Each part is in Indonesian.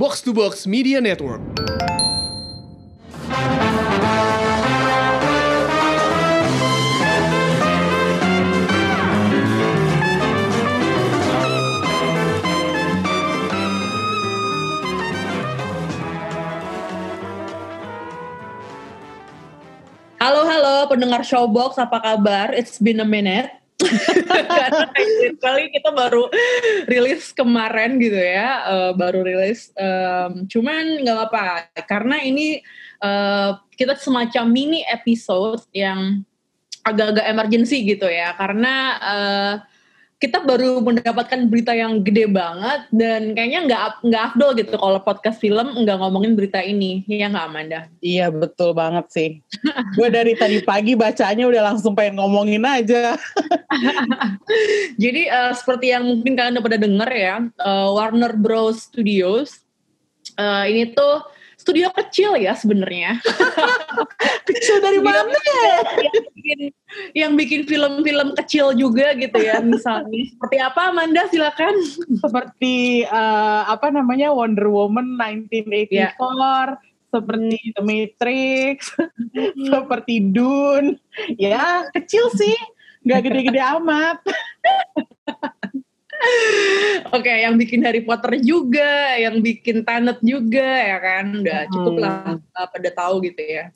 Box to Box Media Network. Halo halo pendengar Showbox apa kabar? It's been a minute. Karena kali kita baru rilis kemarin gitu ya, uh, baru rilis. Um, cuman nggak apa-apa karena ini uh, kita semacam mini episode yang agak-agak emergency gitu ya, karena uh, kita baru mendapatkan berita yang gede banget dan kayaknya nggak nggak afdol gitu kalau podcast film nggak ngomongin berita ini. Ya nggak Amanda? Iya betul banget sih. Gue dari tadi pagi bacanya udah langsung pengen ngomongin aja. Jadi uh, seperti yang mungkin kalian udah pada denger ya uh, Warner Bros. Studios uh, ini tuh studio kecil ya sebenarnya. kecil dari mana? Yang bikin, yang bikin film-film kecil juga gitu ya misalnya. Seperti apa Amanda silakan. Seperti uh, apa namanya Wonder Woman 1984. Yeah seperti hmm. The Matrix, hmm. seperti Dune, ya kecil sih, nggak gede-gede amat. Oke, okay, yang bikin Harry Potter juga, yang bikin Tenet juga ya kan, udah cukup lah uh, pada tahu gitu ya.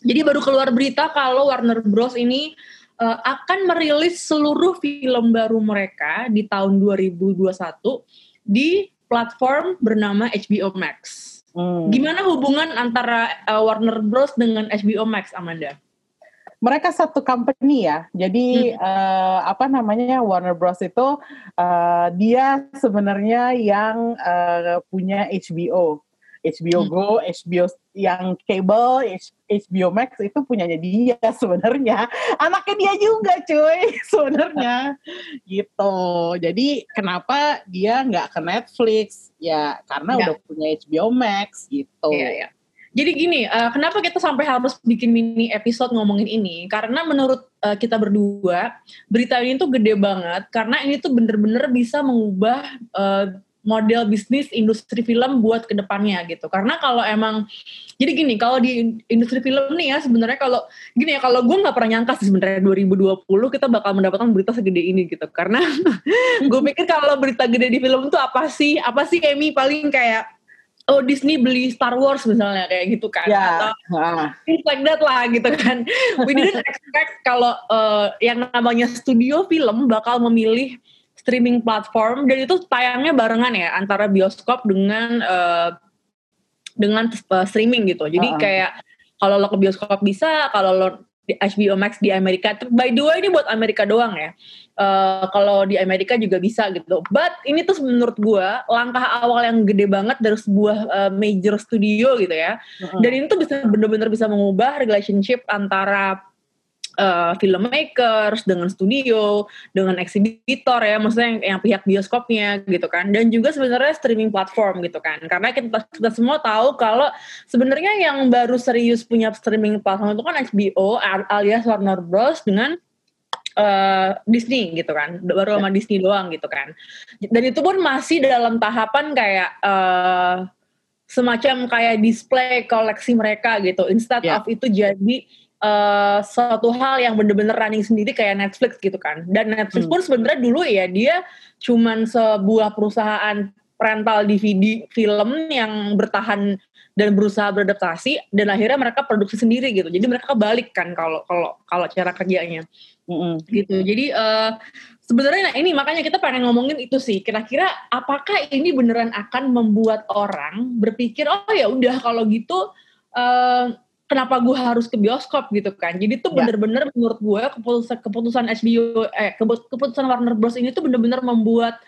Jadi baru keluar berita kalau Warner Bros ini uh, akan merilis seluruh film baru mereka di tahun 2021 di platform bernama HBO Max. Hmm. Gimana hubungan antara uh, Warner Bros dengan HBO Max, Amanda? Mereka satu company ya. Jadi hmm. uh, apa namanya Warner Bros itu uh, dia sebenarnya yang uh, punya HBO. HBO hmm. Go, HBO yang cable, HBO Max itu punyanya dia sebenarnya. Anaknya dia juga cuy sebenarnya. gitu. Jadi kenapa dia nggak ke Netflix? Ya karena Enggak. udah punya HBO Max gitu. Iya, iya. Jadi gini, uh, kenapa kita sampai harus bikin mini episode ngomongin ini? Karena menurut uh, kita berdua, berita ini tuh gede banget karena ini tuh bener-bener bisa mengubah uh, model bisnis industri film buat ke depannya gitu. Karena kalau emang jadi gini, kalau di industri film nih ya sebenarnya kalau gini ya kalau gue nggak pernah nyangka sih sebenarnya 2020 kita bakal mendapatkan berita segede ini gitu. Karena gue pikir kalau berita gede di film tuh apa sih? Apa sih Emmy paling kayak oh Disney beli Star Wars misalnya kayak gitu kan yeah. atau uh. things like that lah gitu kan we didn't expect kalau uh, yang namanya studio film bakal memilih streaming platform dan itu tayangnya barengan ya antara bioskop dengan uh, dengan uh, streaming gitu jadi uh. kayak kalau lo ke bioskop bisa kalau lo di HBO Max di Amerika. By the way ini buat Amerika doang ya. Uh, kalau di Amerika juga bisa gitu. But ini tuh menurut gue langkah awal yang gede banget dari sebuah uh, major studio gitu ya. Uh-huh. Dan ini tuh bisa bener-bener bisa mengubah relationship antara uh, filmmakers, dengan studio, dengan eksibitor ya, maksudnya yang, yang pihak bioskopnya gitu kan, dan juga sebenarnya streaming platform gitu kan, karena kita, kita semua tahu kalau sebenarnya yang baru serius punya streaming platform itu kan HBO alias Warner Bros. dengan uh, Disney gitu kan, baru sama. Disney doang gitu kan, dan itu pun masih dalam tahapan kayak uh, semacam kayak display koleksi mereka gitu, instead yeah. of itu jadi uh, suatu hal yang bener-bener running sendiri kayak Netflix gitu kan. Dan Netflix hmm. pun sebenarnya dulu ya dia cuman sebuah perusahaan rental DVD film yang bertahan dan berusaha beradaptasi dan akhirnya mereka produksi sendiri gitu. Jadi mereka balik kan kalau kalau kalau cara kerjanya. Mm-hmm. gitu. Jadi uh, sebenarnya ini makanya kita pengen ngomongin itu sih. Kira-kira apakah ini beneran akan membuat orang berpikir oh ya udah kalau gitu uh, kenapa gue harus ke bioskop gitu kan. Jadi tuh ya. bener-bener menurut gue keputusan keputusan HBO eh keputusan Warner Bros ini tuh bener-bener membuat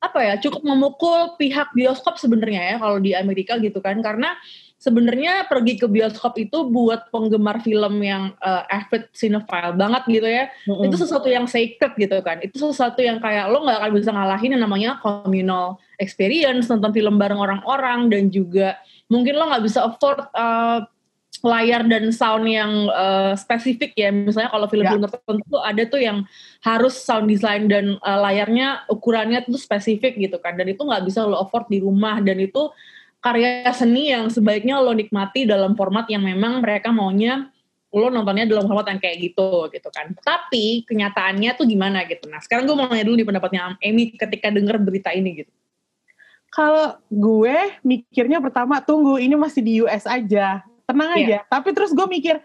apa ya cukup memukul pihak bioskop sebenarnya ya kalau di Amerika gitu kan karena sebenarnya pergi ke bioskop itu buat penggemar film yang uh, avid cinephile banget gitu ya mm-hmm. itu sesuatu yang sacred gitu kan itu sesuatu yang kayak lo nggak akan bisa ngalahin yang namanya communal experience nonton film bareng orang-orang dan juga mungkin lo nggak bisa afford uh, layar dan sound yang uh, spesifik ya misalnya kalau film-film ya. tertentu ada tuh yang harus sound design dan uh, layarnya ukurannya tuh spesifik gitu kan dan itu nggak bisa lo afford di rumah dan itu karya seni yang sebaiknya lo nikmati dalam format yang memang mereka maunya lo nontonnya dalam format yang kayak gitu gitu kan. Tapi kenyataannya tuh gimana gitu. Nah sekarang gue mau nanya dulu di pendapatnya Amy ketika denger berita ini gitu. Kalau gue mikirnya pertama tunggu ini masih di US aja, tenang Iya. aja. Tapi terus gue mikir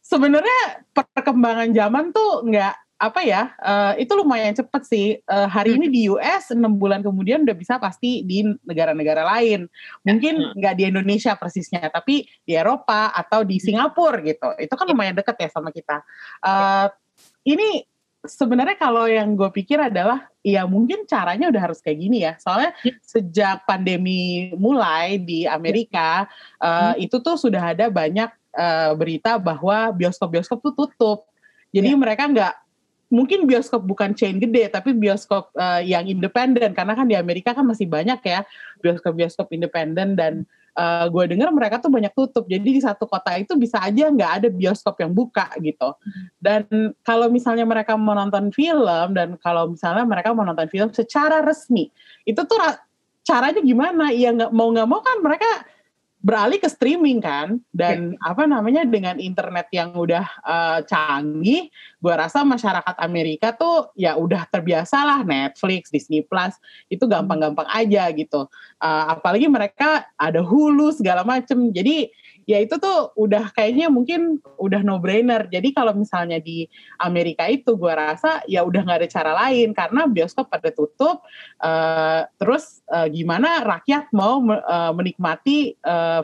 sebenarnya perkembangan zaman tuh nggak apa ya eh, itu lumayan cepet sih. Eh, hari Hmm. ini di US enam bulan kemudian udah bisa pasti di negara-negara lain. Mungkin nggak di Indonesia persisnya tapi di Eropa atau di Singapura gitu. Itu kan lumayan deket ya sama kita. Eh, ini sebenarnya kalau yang gue pikir adalah ya mungkin caranya udah harus kayak gini ya. Soalnya sejak pandemi mulai di Amerika eh, itu tuh sudah ada banyak eh, berita bahwa bioskop-bioskop tuh tutup. Jadi mereka nggak mungkin bioskop bukan chain gede tapi bioskop eh, yang independen. Karena kan di Amerika kan masih banyak ya bioskop-bioskop independen dan eh, gue dengar mereka tuh banyak tutup. Jadi di satu kota itu bisa aja nggak ada bioskop yang buka gitu. Dan kalau misalnya mereka mau nonton film dan kalau misalnya mereka mau nonton film secara resmi itu tuh ra- caranya gimana? Ya nggak mau nggak mau kan mereka beralih ke streaming kan? Dan apa namanya dengan internet yang udah eh, canggih gue rasa masyarakat Amerika tuh ya udah terbiasa lah Netflix Disney Plus itu gampang-gampang aja gitu. Eh, apalagi mereka ada Hulu segala macem. Jadi ya itu tuh udah kayaknya mungkin udah no brainer jadi kalau misalnya di Amerika itu gue rasa ya udah nggak ada cara lain karena bioskop pada tutup eh, terus eh, gimana rakyat mau eh, menikmati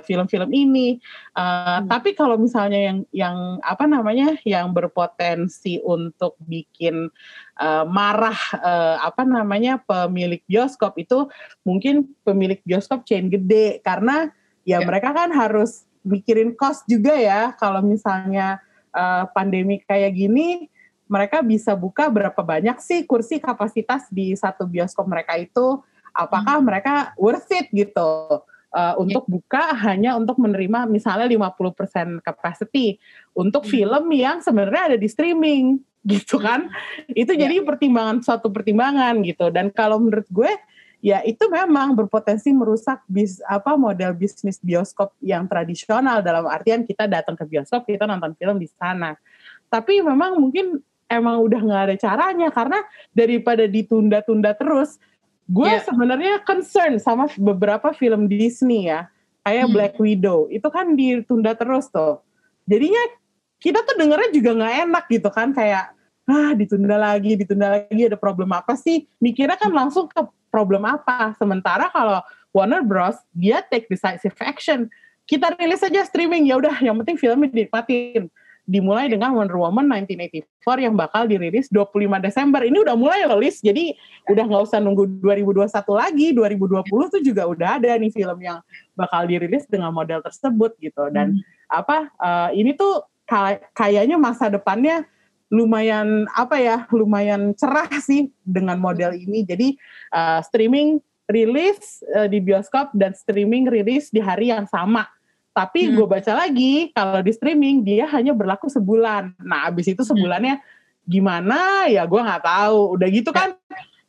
film-film ini. Eh, tapi kalau misalnya yang yang apa namanya yang berpotensi untuk bikin eh, marah eh, apa namanya pemilik bioskop itu mungkin pemilik bioskop chain gede. Karena ya Ya. mereka kan harus mikirin cost juga ya. Kalau misalnya eh, pandemi kayak gini mereka bisa buka berapa banyak sih kursi kapasitas di satu bioskop mereka itu? Apakah mereka worth it gitu? Uh, untuk buka hanya untuk menerima misalnya 50% capacity. Untuk Hmm. film yang sebenarnya ada di streaming gitu kan? Itu Ya. jadi pertimbangan suatu pertimbangan gitu. Dan kalau menurut gue ya itu memang berpotensi merusak bis apa model bisnis bioskop yang tradisional. Dalam artian kita datang ke bioskop kita nonton film di sana. Tapi memang mungkin emang udah nggak ada caranya karena daripada ditunda-tunda terus gue Ya. sebenarnya concern sama beberapa film Disney ya. Kayak Hmm. Black Widow itu kan ditunda terus tuh. Jadinya kita tuh dengernya juga nggak enak gitu kan kayak ah ditunda lagi ditunda lagi ada problem apa sih? Mikirnya kan langsung ke problem apa. Sementara kalau Warner Bros dia take decisive action. Kita rilis aja streaming ya udah yang penting filmnya dinikmatin. Dimulai dengan Wonder Woman 1984 yang bakal dirilis 25 Desember. Ini udah mulai loh list jadi udah nggak usah nunggu 2021 lagi 2020 tuh juga udah ada nih film yang bakal dirilis dengan model tersebut gitu. Dan apa eh, ini tuh ka- kayaknya masa depannya lumayan apa ya lumayan cerah sih dengan model ini. Jadi eh, streaming rilis eh, di bioskop dan streaming rilis di hari yang sama. Tapi Hmm. gue baca lagi kalau di streaming dia hanya berlaku sebulan. Nah abis itu sebulannya gimana? Ya gue nggak tahu. Udah gitu kan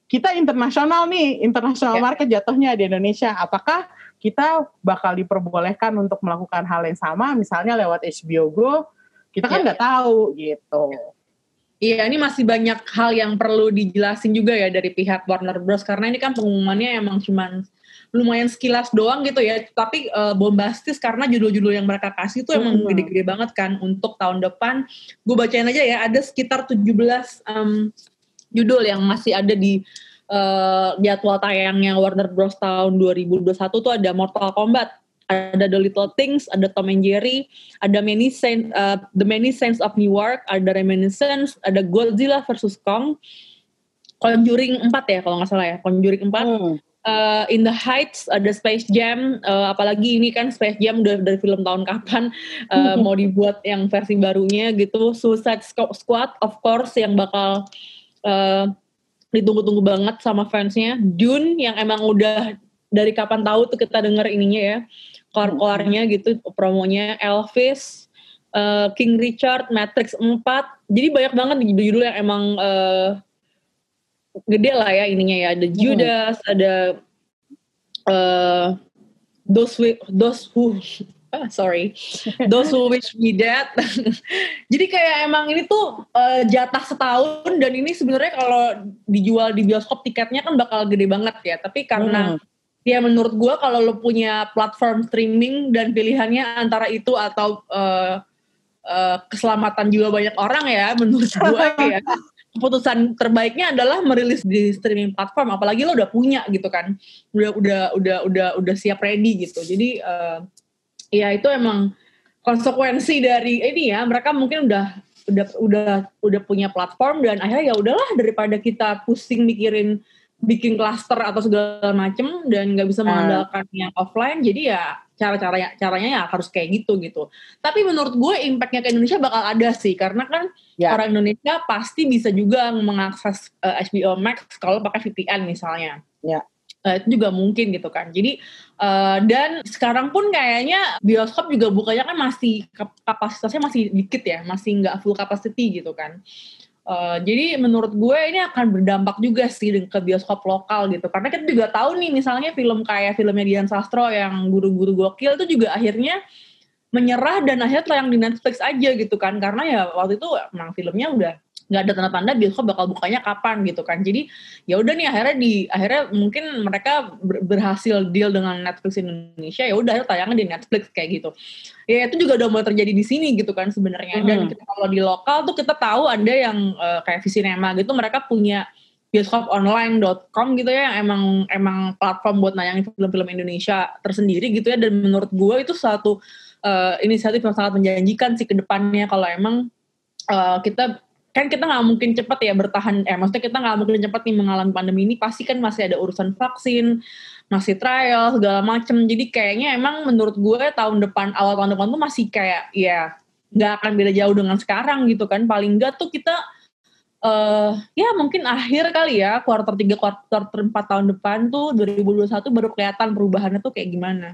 kita internasional nih international Ya. market jatuhnya di Indonesia. Apakah kita bakal diperbolehkan untuk melakukan hal yang sama? Misalnya lewat HBO Go kita kan Ya. nggak tahu gitu Iya, ini masih banyak hal yang perlu dijelasin juga ya dari pihak Warner Bros. Karena ini kan pengumumannya emang cuman lumayan sekilas doang gitu ya. Tapi eh, bombastis karena judul-judul yang mereka kasih itu emang Hmm. gede-gede banget kan untuk tahun depan. Gue bacain aja ya, ada sekitar 17 em, judul yang masih ada di eh, jadwal tayangnya Warner Bros. tahun 2021 tuh ada Mortal Kombat, ada The Little Things, ada Tom and Jerry, ada Many Saints, uh, The Many Saints of Newark, ada Reminiscence, ada Godzilla versus Kong, Conjuring 4 ya kalau nggak salah ya, Conjuring 4, Hmm. uh, In the Heights, ada Space Jam, uh, apalagi ini kan Space Jam udah dari film tahun kapan uh, mau dibuat yang versi barunya gitu, Suicide Squ- Squad of course yang bakal uh, ditunggu-tunggu banget sama fansnya, Dune yang emang udah dari kapan tahu tuh kita denger ininya ya, keluar-keluarnya gitu promonya, Elvis, uh, King Richard, Matrix 4, jadi banyak banget judul-judul yang emang uh, gede lah ya ininya ya, ada Judas, ada uh, those who, those who ah, sorry. Those who wish me dead. Jadi kayak emang ini tuh uh, jatah setahun dan ini sebenarnya kalau dijual di bioskop tiketnya kan bakal gede banget ya. Tapi karena hmm ya menurut gue kalau lo punya platform streaming dan pilihannya antara itu atau uh, uh, keselamatan juga banyak orang ya menurut gue ya. Keputusan terbaiknya adalah merilis di streaming platform apalagi lo udah punya gitu kan. Udah udah udah udah udah siap ready gitu. Jadi uh, ya itu emang konsekuensi dari ini ya. Mereka mungkin udah udah udah udah punya platform dan akhirnya ya udahlah daripada kita pusing mikirin bikin klaster atau segala macem dan nggak bisa ah. mengandalkan uh. yang offline jadi ya cara caranya caranya ya harus kayak gitu gitu tapi menurut gue impactnya ke Indonesia bakal ada sih karena kan yeah. orang Indonesia pasti bisa juga mengakses uh, eh, HBO Max kalau pakai VPN misalnya yeah. Uh, itu juga mungkin gitu kan. Jadi uh, dan sekarang pun kayaknya bioskop juga bukanya kan masih kapasitasnya masih dikit ya, masih nggak full capacity gitu kan. Uh, jadi menurut gue ini akan berdampak juga sih ke bioskop lokal gitu. Karena kita juga tahu nih misalnya film kayak filmnya Dian Sastro yang guru-guru gokil itu juga akhirnya menyerah dan akhirnya tayang di Netflix aja gitu kan. Karena ya waktu itu emang filmnya udah nggak ada tanda-tanda bioskop bakal bukanya kapan gitu kan. Jadi ya udah nih akhirnya di akhirnya mungkin mereka berhasil deal dengan Netflix Indonesia ya udah tayangnya di Netflix kayak gitu. Ya itu juga udah mulai terjadi di sini gitu kan sebenarnya. Hmm. dan kita, kalau di lokal tuh kita tahu ada yang uh, kayak Visinema gitu mereka punya bioskoponline.com gitu ya yang emang emang platform buat nayangin film-film Indonesia tersendiri gitu ya. Dan menurut gue itu satu uh, inisiatif yang sangat menjanjikan sih ke depannya kalau emang uh, kita kan kita nggak mungkin cepat ya bertahan eh maksudnya kita nggak mungkin cepat nih mengalami pandemi ini pasti kan masih ada urusan vaksin masih trial segala macem. Jadi kayaknya emang menurut gue tahun depan awal tahun depan tuh masih kayak ya nggak akan beda jauh dengan sekarang gitu kan. Paling nggak tuh kita uh, ya mungkin akhir kali ya kuartal 3 kuartal 4 tahun depan tuh 2021 baru kelihatan perubahannya tuh kayak gimana.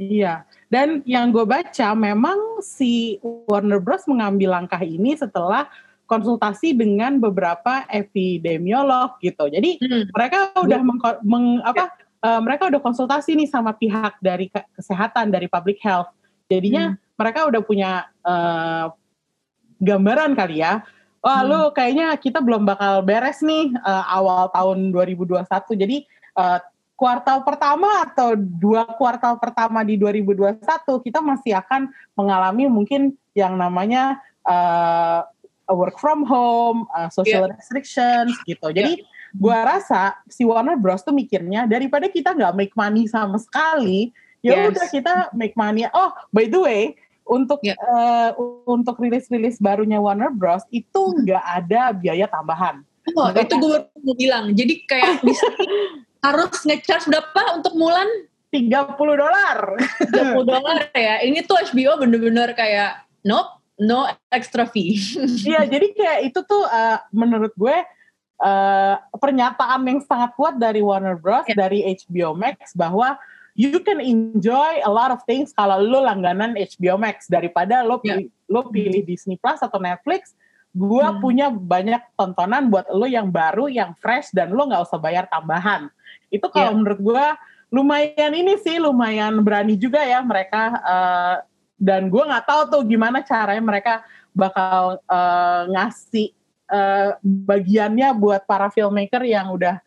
Iya, dan yang gue baca memang si Warner Bros. mengambil langkah ini setelah konsultasi dengan beberapa epidemiolog gitu. Jadi hmm. mereka udah meng, meng apa uh, mereka udah konsultasi nih sama pihak dari kesehatan dari public health. Jadinya hmm. mereka udah punya uh, gambaran kali ya. Wah, hmm. lu kayaknya kita belum bakal beres nih uh, awal tahun 2021. Jadi uh, kuartal pertama atau dua kuartal pertama di 2021 kita masih akan mengalami mungkin yang namanya uh, work from home, uh, social yeah. restrictions gitu. Jadi yeah. gua rasa si Warner Bros tuh mikirnya daripada kita nggak make money sama sekali, ya yes. udah kita make money. Oh, by the way, untuk yeah. uh, untuk rilis-rilis barunya Warner Bros itu hmm. nggak ada biaya tambahan. Oh, itu gue mau bilang. Jadi kayak bisa harus ngecharge berapa untuk Mulan? 30 dolar. 30 dolar ya. Ini tuh HBO bener-bener kayak nope no extra fee. Iya, jadi kayak itu tuh uh, menurut gue uh, pernyataan yang sangat kuat dari Warner Bros, yeah. dari HBO Max bahwa you can enjoy a lot of things kalau lo langganan HBO Max daripada lo pilih, yeah. lo pilih Disney Plus atau Netflix. Gue hmm. punya banyak tontonan buat lo yang baru, yang fresh dan lo nggak usah bayar tambahan. Itu kalau yeah. menurut gue lumayan ini sih lumayan berani juga ya mereka uh, dan gue nggak tahu tuh gimana caranya mereka bakal uh, ngasih uh, bagiannya buat para filmmaker yang udah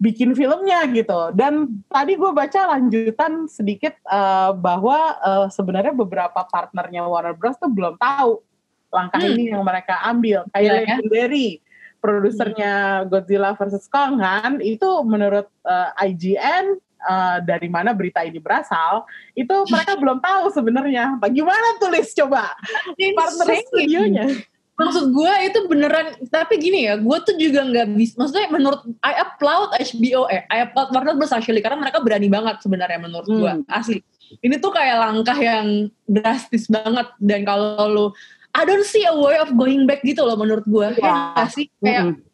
bikin filmnya gitu. Dan tadi gue baca lanjutan sedikit uh, bahwa uh, sebenarnya beberapa partnernya Warner Bros tuh belum tahu langkah hmm. ini yang mereka ambil. Kayak yeah, Legendary, produsernya Godzilla vs Kong kan, itu menurut uh, IGN uh, dari mana berita ini berasal itu mereka belum tahu sebenarnya. Bagaimana tulis coba? Partner studionya. Maksud gue itu beneran tapi gini ya gue tuh juga nggak bisa maksudnya menurut I applaud HBO eh I applaud Warner Bros actually karena mereka berani banget sebenarnya menurut hmm. gue asli. Ini tuh kayak langkah yang drastis banget dan kalau lo I don't see a way of going back gitu loh menurut gue ya sih? Kayak hmm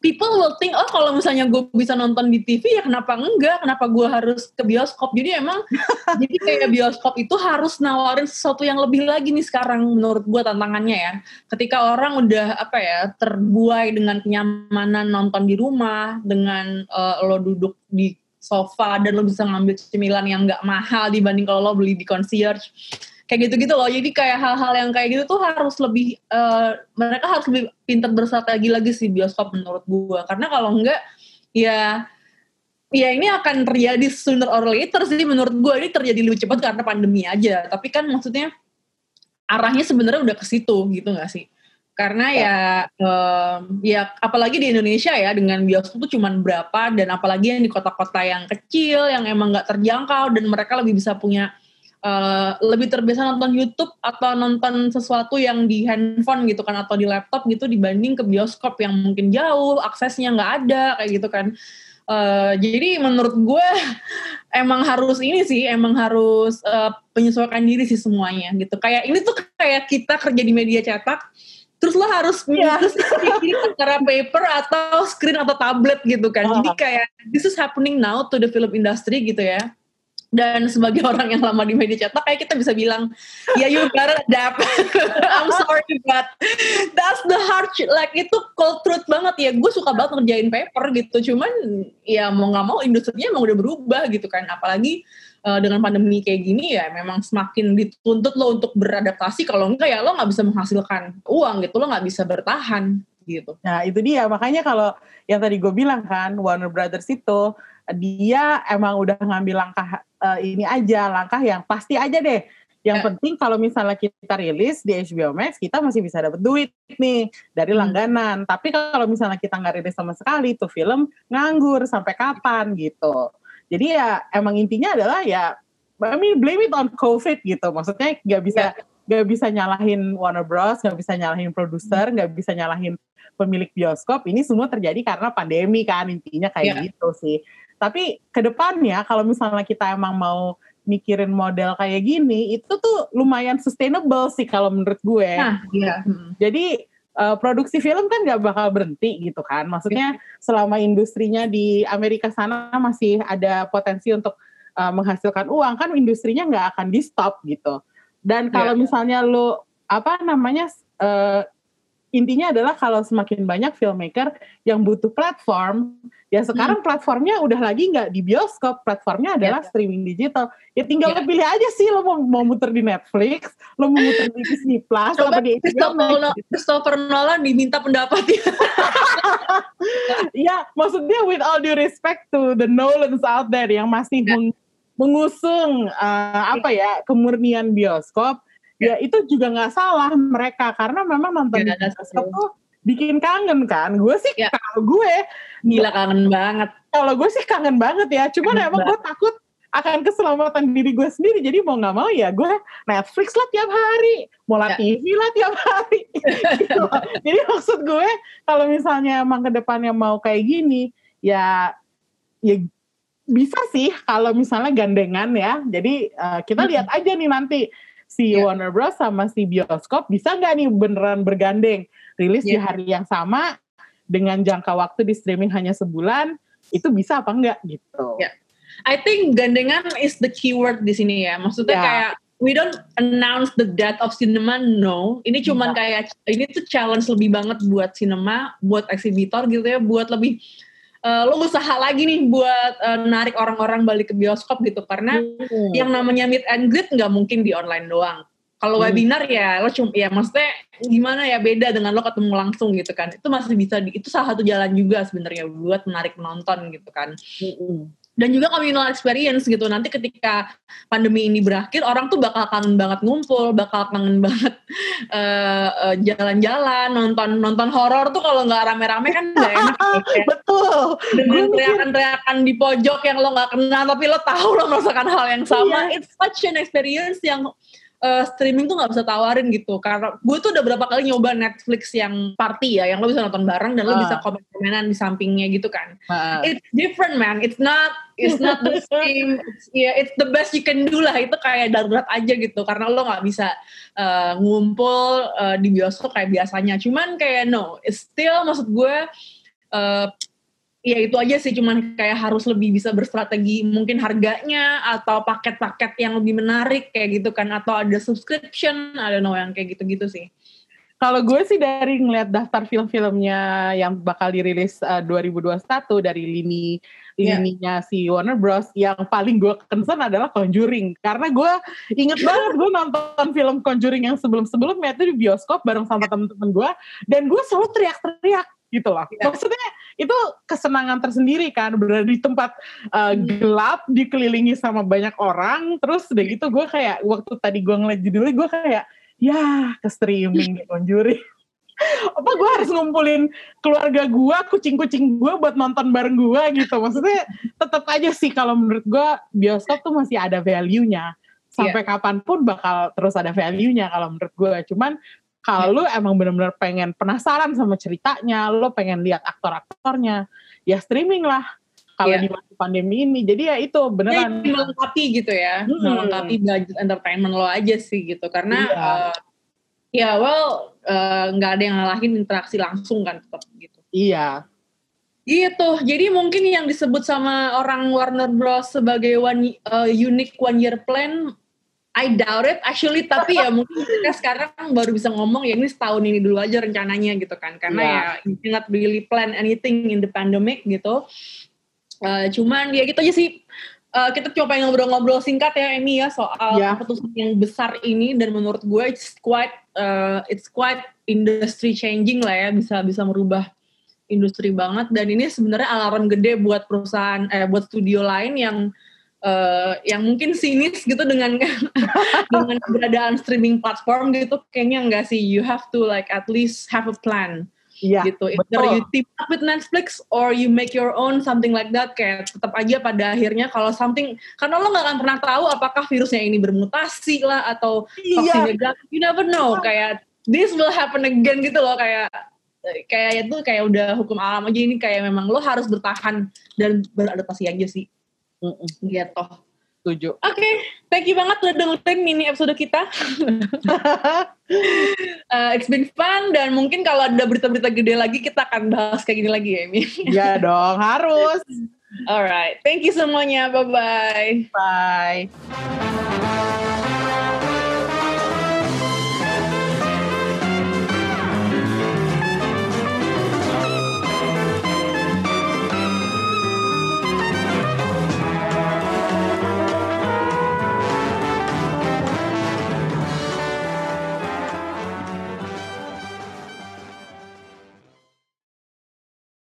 people will think oh kalau misalnya gue bisa nonton di TV ya kenapa enggak? Kenapa gue harus ke bioskop? Jadi emang jadi kayak bioskop itu harus nawarin sesuatu yang lebih lagi nih sekarang menurut gue tantangannya ya. Ketika orang udah apa ya terbuai dengan kenyamanan nonton di rumah dengan uh, lo duduk di sofa dan lo bisa ngambil cemilan yang nggak mahal dibanding kalau lo beli di concierge kayak gitu-gitu loh. Jadi kayak hal-hal yang kayak gitu tuh harus lebih uh, mereka harus lebih pintar berstrategi lagi sih bioskop menurut gue karena kalau enggak ya ya ini akan terjadi sooner or later sih menurut gue ini terjadi lebih cepat karena pandemi aja. Tapi kan maksudnya arahnya sebenarnya udah ke situ gitu gak sih? Karena ya um, ya apalagi di Indonesia ya dengan bioskop tuh cuman berapa dan apalagi yang di kota-kota yang kecil yang emang nggak terjangkau dan mereka lebih bisa punya uh, lebih terbiasa nonton YouTube atau nonton sesuatu yang di handphone gitu kan atau di laptop gitu dibanding ke bioskop yang mungkin jauh aksesnya nggak ada kayak gitu kan uh, jadi menurut gue emang harus ini sih emang harus uh, menyesuaikan diri sih semuanya gitu kayak ini tuh kayak kita kerja di media cetak terus lo harus yeah. antara paper atau screen atau tablet gitu kan. Uh. Jadi kayak this is happening now to the film industry gitu ya dan sebagai orang yang lama di media cetak kayak kita bisa bilang ya you gotta adapt. I'm sorry but that's the hard like itu cold truth banget ya. Gue suka banget ngerjain paper gitu. Cuman ya mau nggak mau industrinya emang udah berubah gitu kan. Apalagi uh, dengan pandemi kayak gini ya memang semakin dituntut lo untuk beradaptasi. Kalau enggak ya lo nggak bisa menghasilkan uang gitu. Lo nggak bisa bertahan gitu nah itu dia makanya kalau yang tadi gue bilang kan Warner Brothers itu dia emang udah ngambil langkah uh, ini aja, langkah yang pasti aja deh. Yang yeah. penting kalau misalnya kita rilis di HBO Max, kita masih bisa dapat duit nih dari hmm. langganan. Hmm. Tapi kalau misalnya kita nggak rilis sama sekali, tuh film nganggur sampai kapan gitu. Jadi ya emang intinya adalah ya, I mean blame it on COVID gitu. Maksudnya nggak bisa nggak bisa nyalahin Warner Bros, nggak bisa nyalahin produser, nggak bisa nyalahin pemilik bioskop. Ini semua terjadi karena pandemi kan intinya kayak yeah. gitu sih. Tapi ke depannya kalau misalnya kita emang mau mikirin model kayak gini, itu tuh lumayan sustainable sih kalau menurut gue. Nah, iya. Jadi uh, produksi film kan gak bakal berhenti gitu kan. Maksudnya selama industrinya di Amerika sana masih ada potensi untuk uh, menghasilkan uang kan industrinya nggak akan di stop gitu. Dan kalau yeah. misalnya lo apa namanya uh, intinya adalah kalau semakin banyak filmmaker yang butuh platform, ya sekarang hmm. platformnya udah lagi nggak di bioskop, platformnya adalah yeah. streaming digital. Ya tinggal yeah. pilih aja sih lo mau, mau muter di Netflix, lo mau muter di Disney Plus, Coba di Christopher, Christopher Nolan diminta pendapat ya. ya, maksudnya with all due respect to the Nolans out there yang masih yeah. Mengusung uh, apa ya kemurnian bioskop ya. itu juga nggak salah mereka karena memang nonton ya, bioskop tuh bikin kangen kan. Gue sih ya. kalau gue gila kangen banget. Kalau gue sih kangen banget ya cuman kangen emang gue takut akan keselamatan diri gue sendiri. Jadi mau nggak mau ya gue Netflix lah tiap hari mau ya. TV lah tiap hari. Gitu. jadi maksud gue kalau misalnya emang ke depannya mau kayak gini ya ya bisa sih kalau misalnya gandengan ya jadi uh, kita lihat aja nih nanti si yeah. Warner Bros sama si bioskop bisa nggak nih beneran bergandeng rilis yeah. di hari yang sama dengan jangka waktu di streaming hanya sebulan itu bisa apa enggak gitu. Yeah. I think gandengan is the keyword di sini ya. Maksudnya yeah. kayak we don't announce the death of cinema no. Ini cuman yeah. kayak ini tuh challenge lebih banget buat cinema, buat eksibitor gitu ya, buat lebih uh, lo usaha lagi nih buat uh, narik orang-orang balik ke bioskop gitu karena hmm. yang namanya meet and greet nggak mungkin di online doang. Kalau hmm. webinar ya lo cuma ya maksudnya gimana ya beda dengan lo ketemu langsung gitu kan. Itu masih bisa di, itu salah satu jalan juga sebenarnya buat menarik penonton gitu kan. Hmm dan juga communal experience gitu nanti ketika pandemi ini berakhir orang tuh bakal kangen banget ngumpul bakal kangen banget uh, uh, jalan-jalan nonton nonton horor tuh kalau nggak rame-rame kan nggak enak ya. betul dengan teriakan-teriakan di pojok yang lo nggak kenal tapi lo tahu lo merasakan hal yang sama yeah. it's such an experience yang uh, streaming tuh nggak bisa tawarin gitu karena gue tuh udah berapa kali nyoba Netflix yang party ya yang lo bisa nonton bareng dan uh. lo bisa ah. komen-komenan di sampingnya gitu kan uh. it's different man it's not it's not the same it's, yeah it's the best you can do lah itu kayak darurat aja gitu karena lo nggak bisa uh, ngumpul uh, di bioskop kayak biasanya cuman kayak no it's still maksud gue uh, ya itu aja sih cuman kayak harus lebih bisa berstrategi mungkin harganya atau paket-paket yang lebih menarik kayak gitu kan atau ada subscription ada no yang kayak gitu-gitu sih Kalau gue sih dari ngeliat daftar film-filmnya yang bakal dirilis uh, 2021 dari lini Iya. lininya si Warner Bros. Yang paling gue concern adalah Conjuring. Karena gue inget banget gue nonton film Conjuring yang sebelum-sebelumnya itu di bioskop bareng sama temen-temen gue. Dan gue selalu teriak-teriak gitu loh. Iya. Maksudnya itu kesenangan tersendiri kan berada di tempat uh, gelap dikelilingi sama banyak orang. Terus udah gitu gue kayak waktu tadi gue ngeliat judulnya gue kayak ya ke streaming di Conjuring. Apa gue harus ngumpulin keluarga gue, kucing-kucing gue buat nonton bareng gue gitu. Maksudnya tetap aja sih kalau menurut gue bioskop tuh masih ada value-nya. Sampai kapan pun bakal terus ada value-nya kalau menurut gue. Cuman kalau lu emang bener-bener pengen penasaran sama ceritanya, lu pengen lihat aktor-aktornya, ya streaming lah. Kalau Iya. di masa pandemi ini, jadi ya itu Ya, beneran. melengkapi gitu ya, Hmm. melengkapi budget entertainment lo aja sih gitu. Karena Iya. eh, ya well eh, nggak ada yang ngalahin interaksi langsung kan tetap gitu. Iya, Gitu. Jadi mungkin yang disebut sama orang Warner Bros sebagai one uh, unique one year plan, I doubt it actually. Tapi ya mungkin kita sekarang baru bisa ngomong ya ini setahun ini dulu aja rencananya gitu kan. Karena Iya. ya you cannot really plan anything in the pandemic gitu. Uh, cuman ya gitu aja sih. Uh, kita coba ngobrol-ngobrol singkat ya Amy ya soal Ya. keputusan yang besar ini dan menurut gue it's quite uh, it's quite industry changing lah ya bisa bisa merubah industri banget dan ini sebenarnya alarm gede buat perusahaan eh buat studio lain yang eh, yang mungkin sinis gitu dengan dengan keberadaan streaming platform gitu kayaknya enggak sih. You have to like at least have a plan iya. gitu. Either betul. you team up with Netflix or you make your own something like that. Kayak tetap aja pada akhirnya kalau something karena lo nggak akan pernah tahu apakah virusnya ini bermutasi lah atau Iya, vaksinnya you never know. Kayak this will happen again gitu loh. Kayak kayak itu kayak udah hukum alam aja ini. Kayak memang lo harus bertahan dan beradaptasi aja sih Mm-mm, gitu setuju. Oke, thank you banget udah dengerin mini episode kita. Uh, it's been fun dan mungkin kalau ada berita-berita gede lagi kita akan bahas kayak gini lagi ya, Emi. Iya dong, harus. Alright, thank you semuanya. Bye-bye. Bye.